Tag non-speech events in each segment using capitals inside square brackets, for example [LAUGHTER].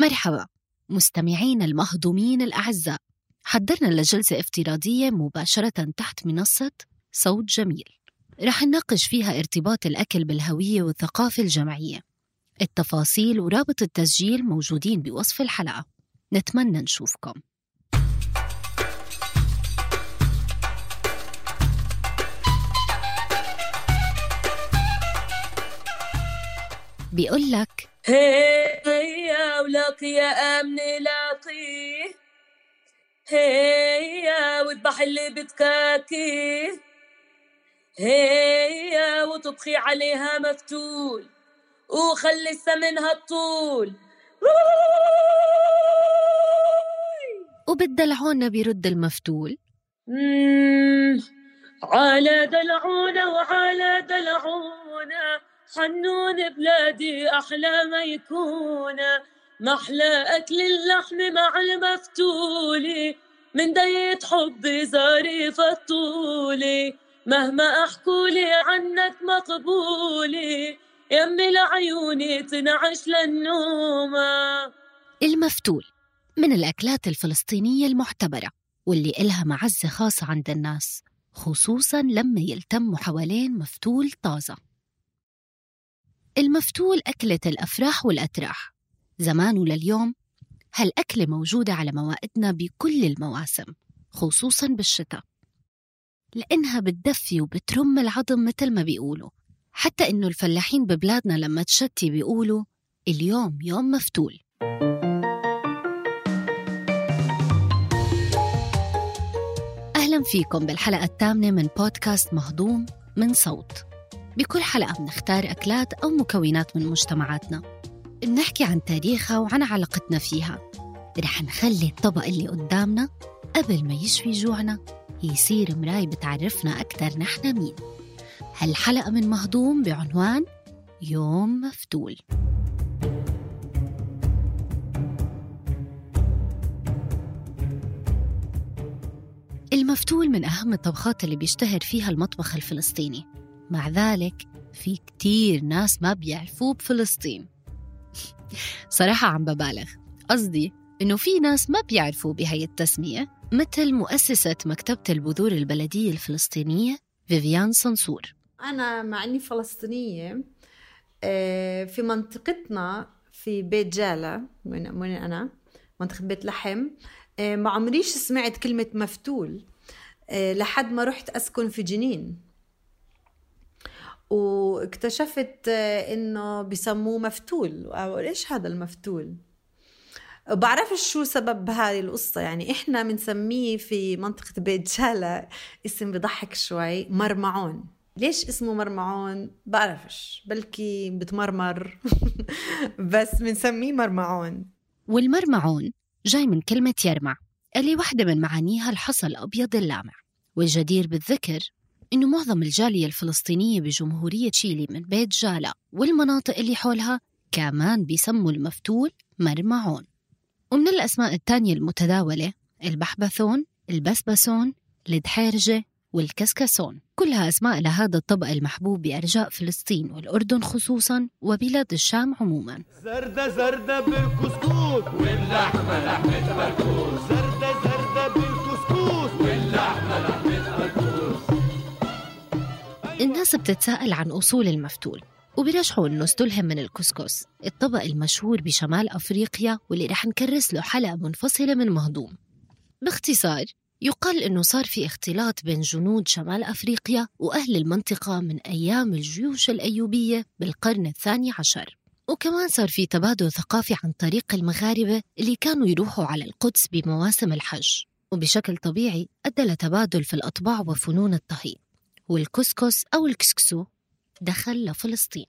مرحبا. مستمعين المهضومين الأعزاء حضرنا لجلسة افتراضية مباشرة تحت منصة صوت جميل. رح نناقش فيها ارتباط الأكل بالهوية والثقافة الجمعية التفاصيل ورابط التسجيل موجودين بوصف الحلقة. نتمنى نشوفكم. بيقول لك هيا ولك يا امني لاقيه هيا واذبح اللي بتكاكيه هيا وتطخي عليها مفتول. وخلي سمنها الطول. وبالدلعونا بيرد المفتول. على دلعونا وعلى دلعونا. حنون بلادي أحلى ما يكون. محلى أكل اللحم مع المفتولي من ديت حبي ظريف الطولي مهما أحكولي عنك مقبولي يمي لعيوني تنعش للنومة المفتول من الأكلات الفلسطينية المعتبرة واللي إلها معزة خاصة عند الناس خصوصا لما يلتموا حوالين مفتول طازة. المفتول أكلة الأفراح والأتراح. زمان ولليوم هالأكلة موجودة على موائدنا بكل المواسم خصوصا بالشتاء. لأنها بتدفي وبترم العظم مثل ما بيقولوا. حتى إنه الفلاحين ببلادنا لما تشتي بيقولوا اليوم يوم مفتول. أهلا فيكم بالحلقة الثامنة من بودكاست مهضوم من صوت. بكل حلقة بنختار أكلات أو مكونات من مجتمعاتنا. بنحكي عن تاريخها وعن علاقتنا فيها. رح نخلي الطبق اللي قدامنا قبل ما يشفي جوعنا يصير مراي بتعرفنا أكتر نحن مين. هالحلقة من مهضوم بعنوان يوم مفتول. المفتول من أهم الطبخات اللي بيشتهر فيها المطبخ الفلسطيني. مع ذلك في كتير ناس ما بيعرفوه بفلسطين. [LAUGHS] صراحة عم ببالغ. قصدي إنه في ناس ما بيعرفوا بهي التسمية مثل مؤسسة مكتبة البذور البلدية الفلسطينية فيفيان صنصور. أنا مع إني فلسطينية آه، في منطقتنا في بيت جالة من وين أنا منطقة بيت لحم آه، ما عمريش سمعت كلمة مفتول آه، لحد ما رحت أسكن في جنين. واكتشفت إنه بسموه مفتول. إيش هذا المفتول؟ بعرفش شو سبب هذه القصة. يعني إحنا بنسميه في منطقة بيت جالة اسم بضحك شوي مرمعون. ليش اسمه مرمعون؟ بعرفش. بلكي بتمرمر. [LAUGHS] بس بنسميه مرمعون. والمرمعون جاي من كلمة يرمع اللي واحدة من معانيها الحصى الأبيض اللامع والجدير بالذكر إنه معظم الجالية الفلسطينية بجمهورية تشيلي من بيت جالا والمناطق اللي حولها كمان بيسموا المفتول مرمعون. ومن الأسماء التانية المتداولة البحبثون البسبسون الدحيرجة والكسكسون. كلها أسماء لهذا الطبق المحبوب بأرجاء فلسطين والأردن خصوصا وبلاد الشام عموما. زردة زردة بالكسكوس واللحمة لحمة مركوز الناس بتتساءل عن أصول المفتول وبيرجحوا إنه استلهم من الكسكس الطبق المشهور بشمال أفريقيا واللي رح نكرس له حلقة منفصلة من مهضوم. باختصار يقال إنه صار في اختلاط بين جنود شمال أفريقيا وأهل المنطقة من أيام الجيوش الأيوبية بالقرن الثاني عشر. وكمان صار في تبادل ثقافي عن طريق المغاربة اللي كانوا يروحوا على القدس بمواسم الحج وبشكل طبيعي أدى لتبادل في الأطباع وفنون الطهي. والكسكس أو الكسكسو دخل لفلسطين.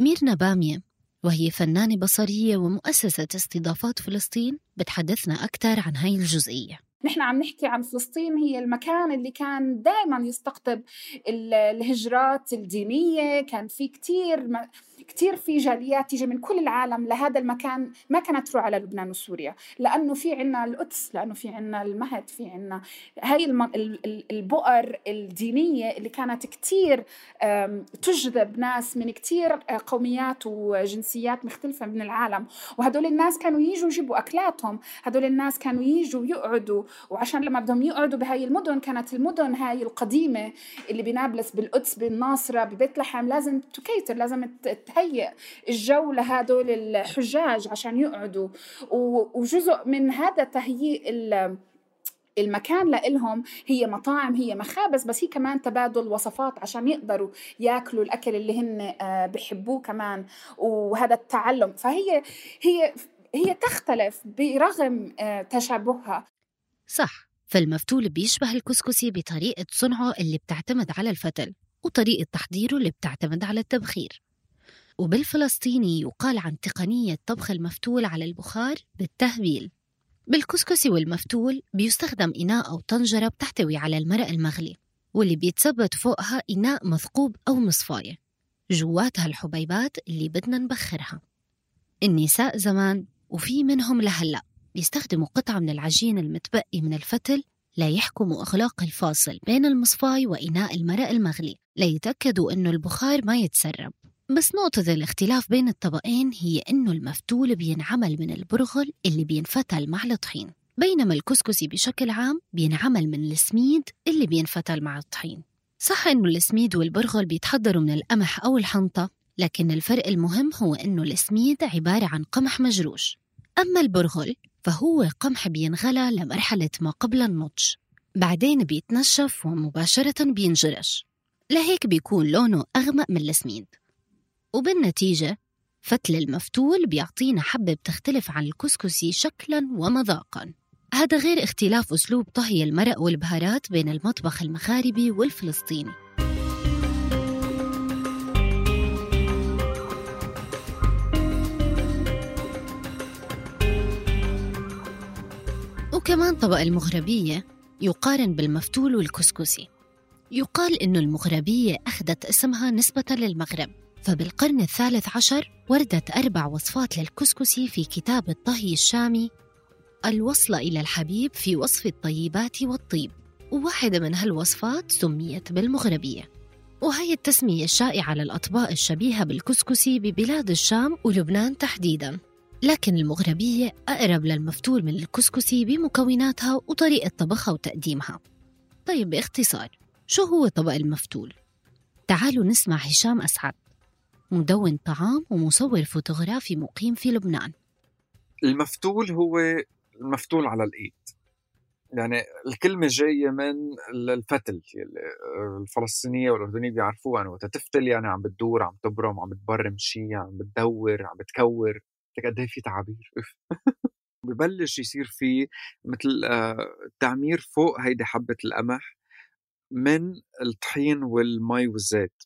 ميرنا بامية وهي فنانة بصرية ومؤسسة استضافات فلسطين بتحدثنا أكثر عن هاي الجزئية. نحن عم نحكي عن فلسطين هي المكان اللي كان دائما يستقطب ال- الهجرات الدينية. كان في كتير كثير في جاليات تيجي من كل العالم لهذا المكان ما كانت تروح على لبنان وسوريا. لأنه في عنا القدس لأنه في عنا المهد في عنا هاي البؤر الدينية اللي كانت كثير تجذب ناس من كثير آه، قوميات وجنسيات مختلفة من العالم. وهدول الناس كانوا يجوا يجيبوا أكلاتهم. هدول الناس كانوا يجوا يقعدوا. وعشان لما بدهم يقعدوا بهاي المدن كانت المدن هاي القديمة اللي بنابلس بالقدس بالناصرة ببيت لحم لازم تكيتر لازم تهيئ الجو لهدول الحجاج عشان يقعدوا. وجزء من هذا تهيئ المكان لإلهم هي مطاعم هي مخابز بس هي كمان تبادل وصفات عشان يقدروا ياكلوا الأكل اللي هن آه، بحبوه كمان. وهذا التعلم. فهي هي هي تختلف برغم آه، تشابهها. صح. فالمفتول بيشبه الكسكسي بطريقة صنعه اللي بتعتمد على الفتل وطريقة تحضيره اللي بتعتمد على التبخير. وبالفلسطيني يقال عن تقنية طبخ المفتول على البخار بالتهبيل بالكسكسي والمفتول بيستخدم إناء أو طنجرة بتحتوي على المرق المغلي واللي بيتثبت فوقها إناء مثقوب أو مصفاية. جواتها الحبيبات اللي بدنا نبخرها. النساء زمان وفي منهم لهلأ بيستخدموا قطعة من العجين المتبقي من الفتل ليحكموا إغلاق الفاصل بين المصفاي وإناء المرق المغلي ليتأكدوا إنه البخار ما يتسرب. بس نقطة الاختلاف بين الطبقين هي إنه المفتول بينعمل من البرغل اللي بينفتل مع الطحين بينما الكسكسي بشكل عام بينعمل من السميد اللي بينفتل مع الطحين. صح إنه السميد والبرغل بيتحضروا من القمح أو الحنطة لكن الفرق المهم هو إنه السميد عبارة عن قمح مجروش. أما البرغل فهو قمح بينغلى لمرحلة ما قبل النضج بعدين بيتنشف ومباشرة بينجرش. لهيك بيكون لونه أغمق من السميد. وبالنتيجة فتل المفتول بيعطينا حبة بتختلف عن الكسكسي شكلاً ومذاقاً. هذا غير اختلاف أسلوب طهي المرق والبهارات بين المطبخ المغاربي والفلسطيني. وكمان طبق المغربية يقارن بالمفتول والكسكسي. يقال إنه المغربية أخذت اسمها نسبة للمغرب. فبالقرن الثالث عشر وردت أربع وصفات للكسكسي في كتاب الطهي الشامي الوصلة إلى الحبيب في وصف الطيبات والطيب. وواحدة من هالوصفات سميت بالمغربية. وهي التسمية الشائعة للأطباق الشبيهة بالكسكسي ببلاد الشام ولبنان تحديداً. لكن المغربية أقرب للمفتول من الكسكسي بمكوناتها وطريقة طبخها وتقديمها. طيب باختصار شو هو طبق المفتول؟ تعالوا نسمع هشام أسعد. مدون طعام ومصور فوتوغرافي مقيم في لبنان. المفتول هو المفتول على الإيد. يعني الكلمة جاية من الفتل الفلسطينية والأردنية بيعرفوها يعني وقت تفتل يعني عم بتدور عم تبرم عم بتبرم شيء عم بتدور عم بتكور. قد إيه في تعابير. [LAUGHS] ببلش يصير في مثل آه، تعمير فوق هيدي حبة القمح من الطحين والمي والزيت.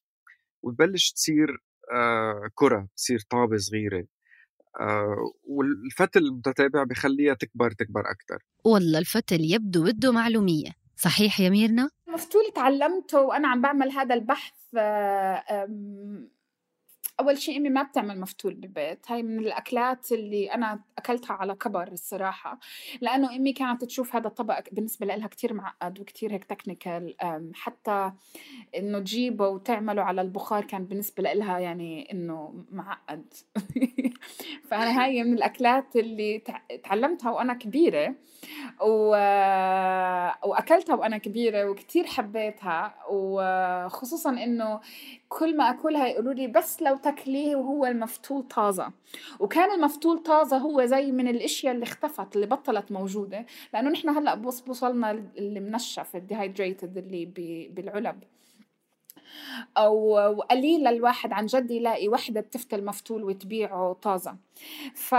وببلش تصير آه، كرة تصير طابة صغيرة. آه، والفتل المتتابع بخليها تكبر تكبر أكثر والله الفتل يبدو بده معلومية. صحيح يا ميرنا؟ مفتول تعلمته وأنا عم بعمل هذا البحث أول شيء امي ما بتعمل مفتول بالبيت. هاي من الأكلات اللي أنا أكلتها على كبر الصراحة لأنه إمي كانت تشوف هذا الطبق بالنسبة لها كتير معقد وكتير هيك تكنيكال حتى إنه تجيبه وتعمله على البخار كان بالنسبة لها يعني إنه معقد. [LAUGHS] فأنا هاي من الأكلات اللي تعلمتها وأنا كبيرة و... وأكلتها وأنا كبيرة وكتير حبيتها وخصوصا إنه كل ما اكلها يقولوا لي بس لو تاكليه وهو المفتول طازة. وكان المفتول طازة هو زي من الأشياء اللي اختفت اللي بطلت موجودة لأنه نحن هلأ بوص وصلنا اللي منشف الديهايدريتد اللي بالعلب. أو قليل الواحد عن جد يلاقي وحدة بتفتل مفتول وتبيعه طازة. ف...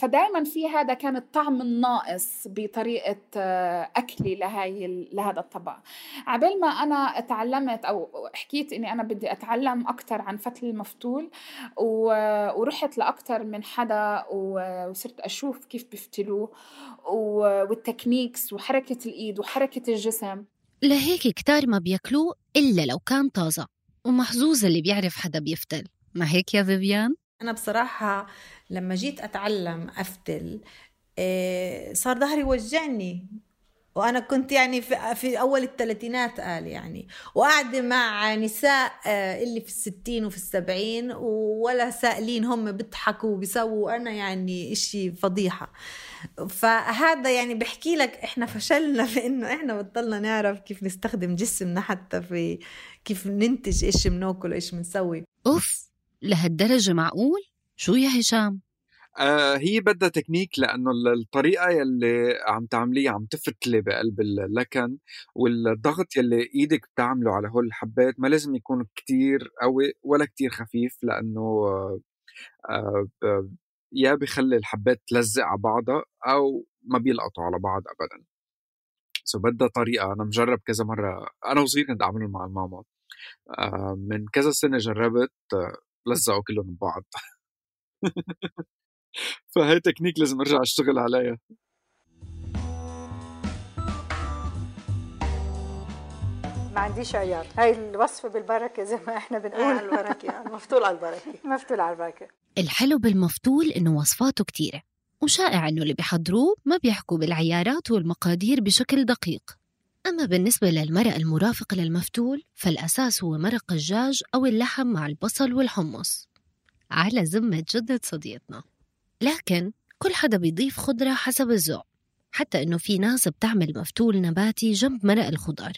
فدائما في هذا كان الطعم الناقص بطريقة أكلي لهي لهذا الطبق. عبال ما أنا تعلمت أو حكيت إني أنا بدي أتعلم أكثر عن فتل المفتول و... ورحت لاكثر من حدا وصرت أشوف كيف بيفتلوه وال techniques وحركة الإيد وحركة الجسم لهيك كتار ما بياكلوه إلا لو كان طازة ومحظوظ اللي بيعرف حدا بيفتل ما هيك يا فيفيان؟ أنا بصراحة لما جيت أتعلم أفتل إيه، صار ظهري وجعني وأنا كنت يعني في, في أول الثلاثينات قال يعني. وقاعدة مع نساء آه، اللي في الستين وفي السبعين والأساليين هم بيضحكوا وبيسووا. أنا يعني إشي فضيحة. فهذا يعني بحكي لك إحنا فشلنا في إنه إحنا بطلنا نعرف كيف نستخدم جسمنا حتى في كيف ننتج إيش بناكل وايش بنسوي. أوف لهالدرجة معقول؟ شو يا هشام؟ آه هي بدها تكنيك لأنه الطريقة يلي عم تعمليه عم تفتلي بقلب اللكن والضغط يلي إيدك بتعمله على هول الحبات ما لازم يكون كتير قوي ولا كتير خفيف لأنه آه يا بخلي الحبات تلزق على بعضها أو ما بيلقطوا على بعض ابدا. so بدها طريقة أنا مجرب كذا مرة أنا وصغير كنت أعمله مع الماما آه من كذا سنة جربت لزقوا كلهم ببعض. [LAUGHS] فهي تكنيك لازم أرجع أشتغل عليها. ما عنديش عيار. هاي الوصفة بالبركة زي ما إحنا بنقول. على البركة. مفتول على البركة. [LAUGHS] مفتول على البركة. الحلو بالمفتول إنه وصفاته كتيرة وشائع إنه اللي بيحضروه ما بيحكوا بالعيارات والمقادير بشكل دقيق. أما بالنسبة للمرق المرافق للمفتول فالأساس هو مرق الدجاج أو اللحم مع البصل والحمص. على ذمة جدة صديقتنا لكن كل حدا بيضيف خضرة حسب الذوق حتى إنه في ناس بتعمل مفتول نباتي جنب مرق الخضار.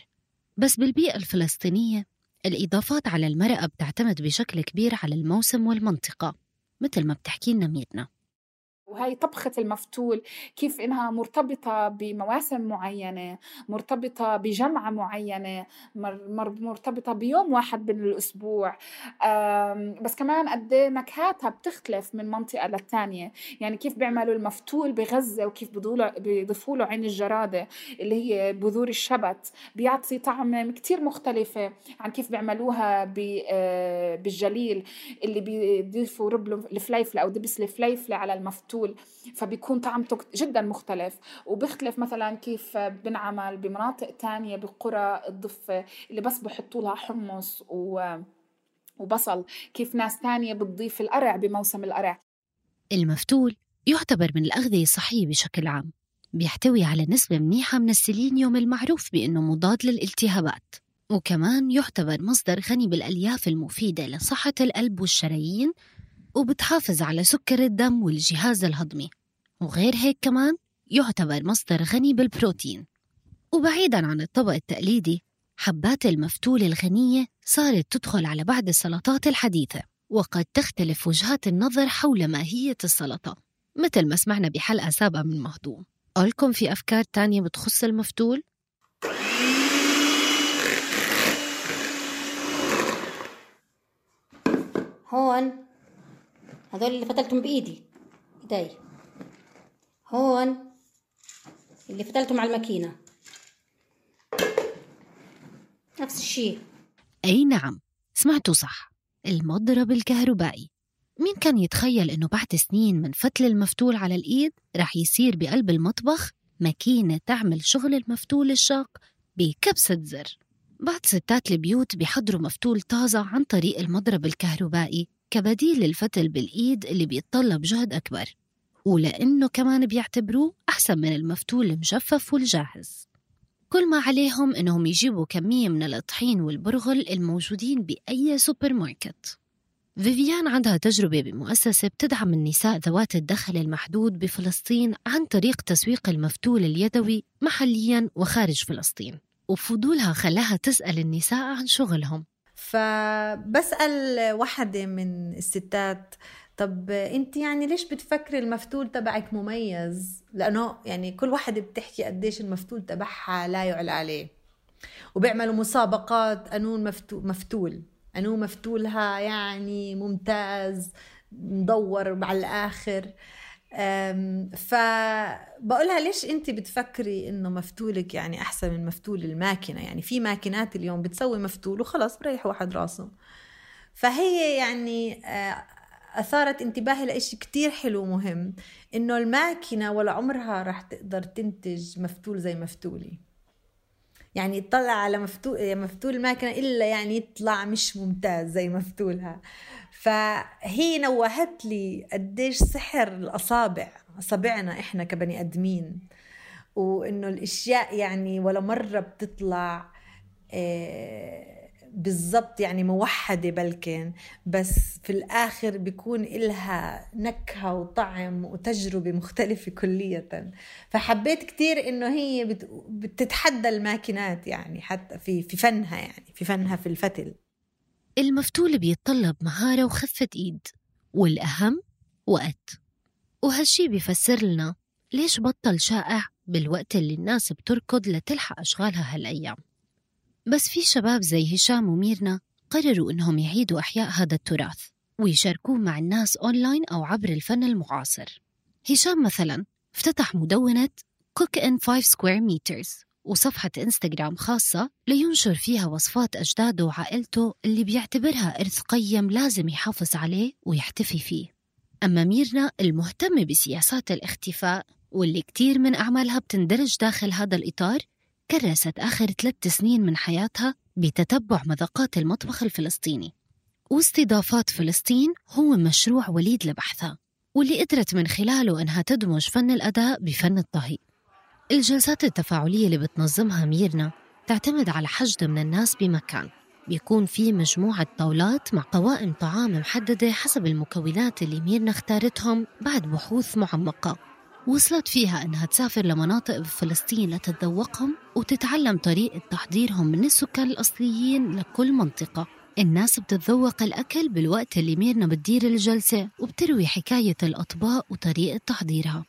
بس بالبيئة الفلسطينية الإضافات على المرقة بتعتمد بشكل كبير على الموسم والمنطقة مثل ما بتحكي لنا ميرنا. وهي طبخة المفتول كيف إنها مرتبطة بمواسم معينة مرتبطة بجمعة معينة مر- مر- مرتبطة بيوم واحد من الأسبوع بس كمان قد إيه نكهاتها بتختلف من منطقة للتانية. يعني كيف بيعملوا المفتول بغزة وكيف بيضيفوا له عين الجرادة اللي هي بذور الشبت. بيعطي طعم كتير مختلفة عن كيف بيعملوها آه، بالجليل اللي بيضيفوا ربل الفليفلة أو دبس الفليفلة على المفتول. فبيكون طعمته جدا مختلف. وبيختلف مثلا كيف بنعمل بمناطق تانية بقرى الضفة اللي بس بحطوا لها حمص و وبصل. كيف ناس تانية بتضيف القرع بموسم القرع. المفتول يعتبر من الأغذية الصحية بشكل عام. بيحتوي على نسبة منيحة من السيلينيوم المعروف بأنه مضاد للالتهابات. وكمان يعتبر مصدر غني بالألياف المفيدة لصحة القلب والشرايين وبتحافظ على سكر الدم والجهاز الهضمي. وغير هيك كمان يعتبر مصدر غني بالبروتين. وبعيدا عن الطبق التقليدي حبات المفتول الغنية صارت تدخل على بعض السلطات الحديثة وقد تختلف وجهات النظر حول ماهية السلطة مثل ما سمعنا بحلقة سابقة من مهضوم. قولكم في أفكار تانية بتخص المفتول؟ هون هذول اللي فتلتهم بإيدي إيدي. هون اللي فتلتهم على الماكينة. نفس الشيء. أي نعم سمعتوا صح. المضرب الكهربائي. مين كان يتخيل إنه بعد سنين من فتل المفتول على الإيد رح يصير بقلب المطبخ ماكينة تعمل شغل المفتول الشاق بكبسة زر؟ بعض ستات البيوت بيحضروا مفتول طازة عن طريق المضرب الكهربائي. كبديل للفتل بالإيد اللي بيتطلب جهد أكبر ولأنه كمان بيعتبروه أحسن من المفتول المجفف والجاهز. كل ما عليهم إنهم يجيبوا كمية من الطحين والبرغل الموجودين بأي سوبر ماركت فيفيان عندها تجربة بمؤسسة بتدعم النساء ذوات الدخل المحدود بفلسطين عن طريق تسويق المفتول اليدوي محليا وخارج فلسطين وفضولها خلاها تسأل النساء عن شغلهم. فبسأل واحدة من الستات طب انت يعني ليش بتفكري المفتول تبعك مميز؟ لأنه يعني كل واحدة بتحكي قديش المفتول تبعها لا يعلى عليه. وبيعملوا مسابقات قانون مفتول, قانون مفتولها يعني ممتاز مدور على الآخر. فبقولها ليش انت بتفكري انه مفتولك يعني احسن من مفتول الماكينة؟ يعني في ماكينات اليوم بتسوي مفتول وخلص بريح واحد راسه. فهي يعني آه، أثارت انتباهي لإشي كتير حلو ومهم إنه الماكينة ولا عمرها راح تقدر تنتج مفتول زي مفتولي. يعني يطلع على مفتول مفتول الماكينة إلا يعني يطلع مش ممتاز زي مفتولها. فهي نوهت لي قديش سحر الأصابع أصابعنا إحنا كبني أدمين وإنه الأشياء يعني ولا مرة بتطلع آه، بالضبط يعني موحدة بلكن بس في الآخر بيكون إلها نكهة وطعم وتجربة مختلفة كلية فحبيت كتير إنه هي بت- بتتحدى الماكينات يعني حتى في في فنها يعني في فنها في الفتل. المفتول بيتطلب مهارة وخفة إيد والأهم وقت. وهالشي بيفسر لنا ليش بطل شائع بالوقت اللي الناس بتركض لتلحق أشغالها هالأيام. بس في شباب زي هشام وميرنا قرروا إنهم يعيدوا إحياء هذا التراث ويشاركوه مع الناس أونلاين أو عبر الفن المعاصر. هشام مثلا افتتح مدونة Cook in 5 Square Meters. وصفحة إنستغرام خاصة لينشر فيها وصفات أجداده وعائلته اللي بيعتبرها إرث قيم لازم يحافظ عليه ويحتفي فيه. أما ميرنا المهتمة بسياسات الاختفاء واللي كتير من أعمالها بتندرج داخل هذا الإطار كرست آخر ثلاث سنين من حياتها بتتبع مذاقات المطبخ الفلسطيني. واستضافات فلسطين هو مشروع وليد لبحثها واللي قدرت من خلاله أنها تدمج فن الأداء بفن الطهي. الجلسات التفاعلية اللي بتنظمها ميرنا تعتمد على حشد من الناس بمكان. بيكون في مجموعة طاولات مع قوائم طعام محددة حسب المكونات اللي ميرنا اختارتهم بعد بحوث معمقة. وصلت فيها أنها تسافر لمناطق بفلسطين لتتذوقهم وتتعلم طريقة تحضيرهم من السكان الأصليين لكل منطقة. الناس بتتذوق الأكل بالوقت اللي ميرنا بتدير الجلسة وبتروي حكاية الأطباق وطريقة تحضيرها.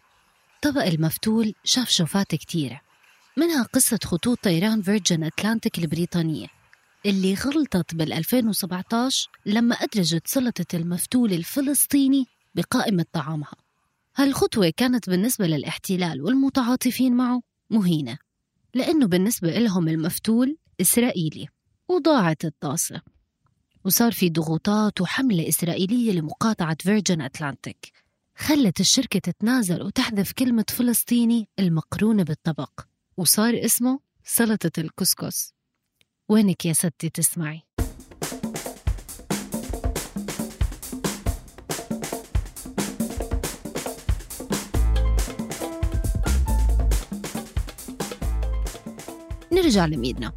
طبق المفتول شاف شوفات كتيرة منها قصة خطوط طيران فيرجن أتلانتيك البريطانية اللي غلطت بال 2017 لما أدرجت سلطة المفتول الفلسطيني بقائمة طعامها. هالخطوة كانت بالنسبة للاحتلال والمتعاطفين معه مهينة لأنه بالنسبة لهم المفتول إسرائيلي وضاعت الطاسة وصار في ضغوطات وحملة إسرائيلية لمقاطعة فيرجن أتلانتيك. خلت الشركة تتنازل وتحذف كلمة فلسطيني المقرونة بالطبق وصار اسمه سلطة الكسكس. وينك يا ستي تسمعي؟ نرجع لميرنا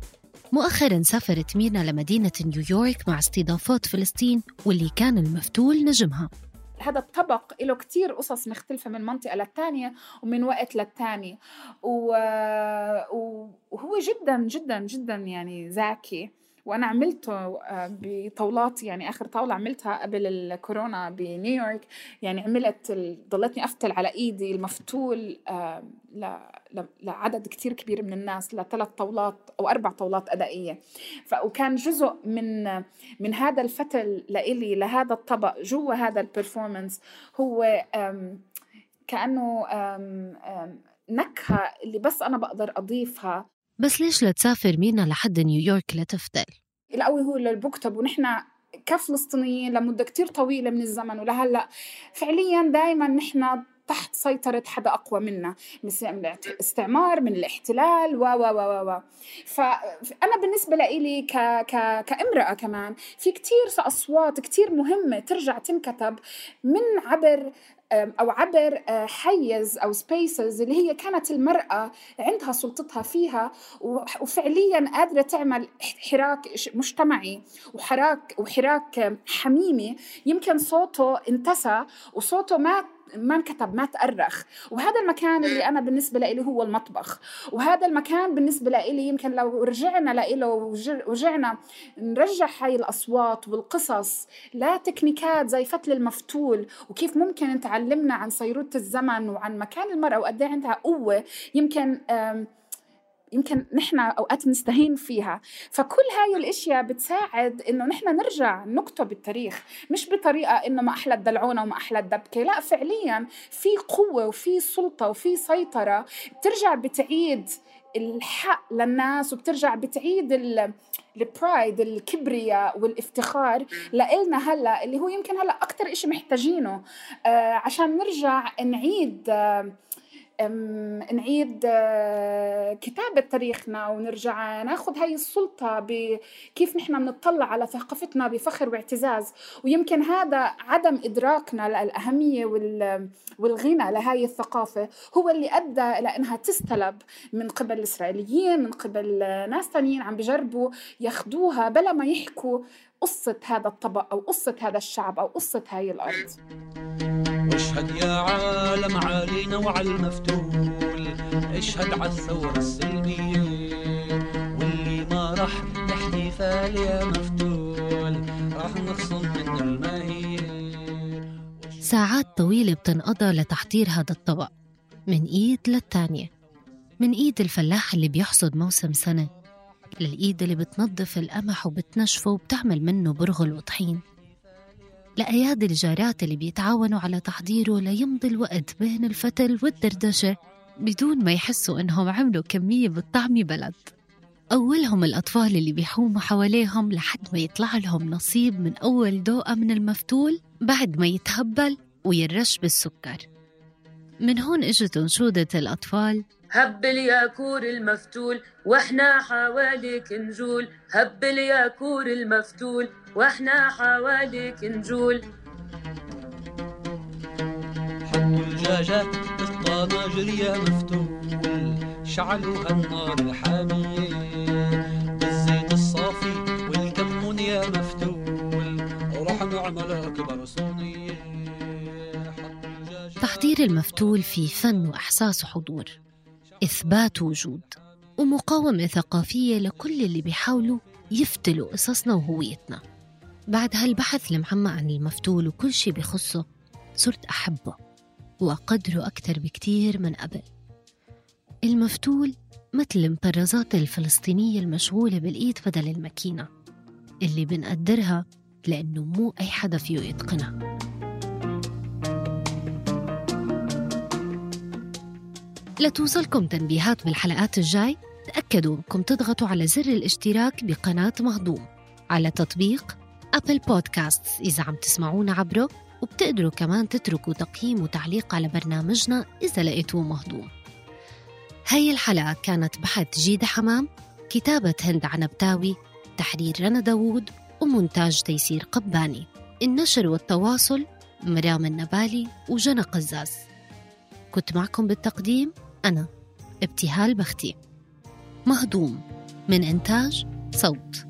مؤخرا سافرت ميرنا لمدينة نيويورك مع استضافات فلسطين واللي كان المفتول نجمها. هذا الطبق له كتير قصص مختلفة من منطقة للتانية ومن وقت للتاني. و... وهو جدا جدا جدا يعني ذكي. وأنا عملته آه، بطاولات يعني آخر طاولة عملتها قبل الكورونا بنيويورك. يعني عملت ضلتني أفتل على إيدي المفتول آه، لعدد كتير كبير من الناس لثلاث طاولات أو أربع طاولات أدائية. وكان جزء من من هذا الفتل لإلي لهذا الطبق جوا هذا البرفورمانس هو كأنه نكهة اللي بس أنا بقدر أضيفها. بس ليش لتسافر ميرنا لحد نيويورك لتفتل؟ القوي هو اللي بكتب ونحن كفلسطينيين لمدة كتير طويلة من الزمن ولهلأ فعليا دائما نحن تحت سيطرة حدا أقوى منا من الاستعمار من الاحتلال و و و و فأنا بالنسبة لإلي ك ك كامرأة كمان في كتير أصوات كتير مهمة ترجع تنكتب من عبر أو عبر أه، حيز أو سبيسز اللي هي كانت المرأة عندها سلطتها فيها وفعليا قادرة تعمل حراك مجتمعي وحراك وحراك حميمي. يمكن صوته انتسى وصوته ما ما انكتب ما تأرخ. وهذا المكان اللي أنا بالنسبة لي هو المطبخ. وهذا المكان بالنسبة لي يمكن لو رجعنا له ورجعنا نرجع هاي الأصوات والقصص لا تكنيكات زي فتل المفتول وكيف ممكن تعلمنا عن صيرورة الزمن وعن مكان المرأة وقد إيه عندها قوة. يمكن يمكن نحن أوقات نستهين فيها. فكل هاي الأشياء بتساعد إنه نحن نرجع نكتب التاريخ مش بطريقة إنه ما أحلى الدلعونة وما أحلى الدبكة لا فعليا في قوة وفي سلطة وفي سيطرة بترجع بتعيد الحق للناس وبترجع بتعيد ال البرايد الكبرياء والافتخار لإلنا هلأ اللي هو يمكن هلأ أكثر إشي محتاجينه. آه عشان نرجع نعيد آه نعيد آه، كتابة تاريخنا ونرجع ناخذ هاي السلطة بكيف نحن بنطلع على ثقافتنا بفخر واعتزاز. ويمكن هذا عدم إدراكنا للأهمية وال- والغنى لهاي الثقافة هو اللي أدى إلى أنها تستلب من قبل الإسرائيليين من قبل ناس تانيين عم بجربوا ياخدوها بلا ما يحكوا قصة هذا الطبق أو قصة هذا الشعب أو قصة هاي الأرض. اشهد يا عالم علينا وعلى المفتول اشهد على الثورة السلمية. واللي ما راح احتفال يا مفتول راح نخصم من الماهية ساعات طويلة بتنقضى لتحضير هذا الطبق من إيد للتانية. من إيد الفلاح اللي بيحصد موسم سنة للإيد اللي بتنظف القمح وبتنشفه وبتعمل منه برغل وطحين. لأيادي الجارات اللي بيتعاونوا على تحضيره ليمضي الوقت بين الفتل والدردشة بدون ما يحسوا إنهم عملوا كمية بالطعم بلد. أولهم الأطفال اللي بيحوموا حواليهم لحد ما يطلع لهم نصيب من أول دوقة من المفتول بعد ما يتهبل ويرش بالسكر. من هون إجت أنشودة الأطفال. هبل يا كور المفتول وإحنا حواليك نجول. هبل يا كور المفتول وإحنا حواليك نجول حطوا الدجاجات بالطناجر يا مفتول. شعلوا هالنار الحامية. بالزيت الصافي والكمون يا مفتول. وراح نعمل أكبر صينية تحضير المفتول في فن وإحساس وحضور إثبات وجود. ومقاومة ثقافية لكل اللي بيحاولوا يفتلوا قصصنا وهويتنا. بعد هالبحث المعمق عن المفتول وكل شي بخصه صرت أحبه وأقدره أكثر بكتير من قبل. المفتول مثل المطرزات الفلسطينية المشغولة بالإيد بدل الماكينة اللي بنقدرها لأنه مو أي حدا فيه يتقنها. لتوصلكم تنبيهات بالحلقات الجاي تأكدوا أنكم تضغطوا على زر الاشتراك بقناة مهضوم على تطبيق أبل بودكاست إذا عم تسمعونا عبره وبتقدروا كمان تتركوا تقييم وتعليق على برنامجنا إذا لقيتوه مهضوم. هاي الحلقة كانت بحث جيدة حمام كتابة هند عنبتاوي تحرير رنا داوود ومونتاج تيسير قباني. النشر والتواصل مرام النبالي وجنى قزاز. كنت معكم بالتقديم أنا ابتهال بختي. مهضوم من إنتاج صوت.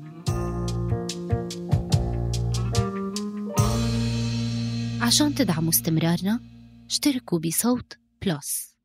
عشان تدعموا استمرارنا اشتركوا بصوت بلس.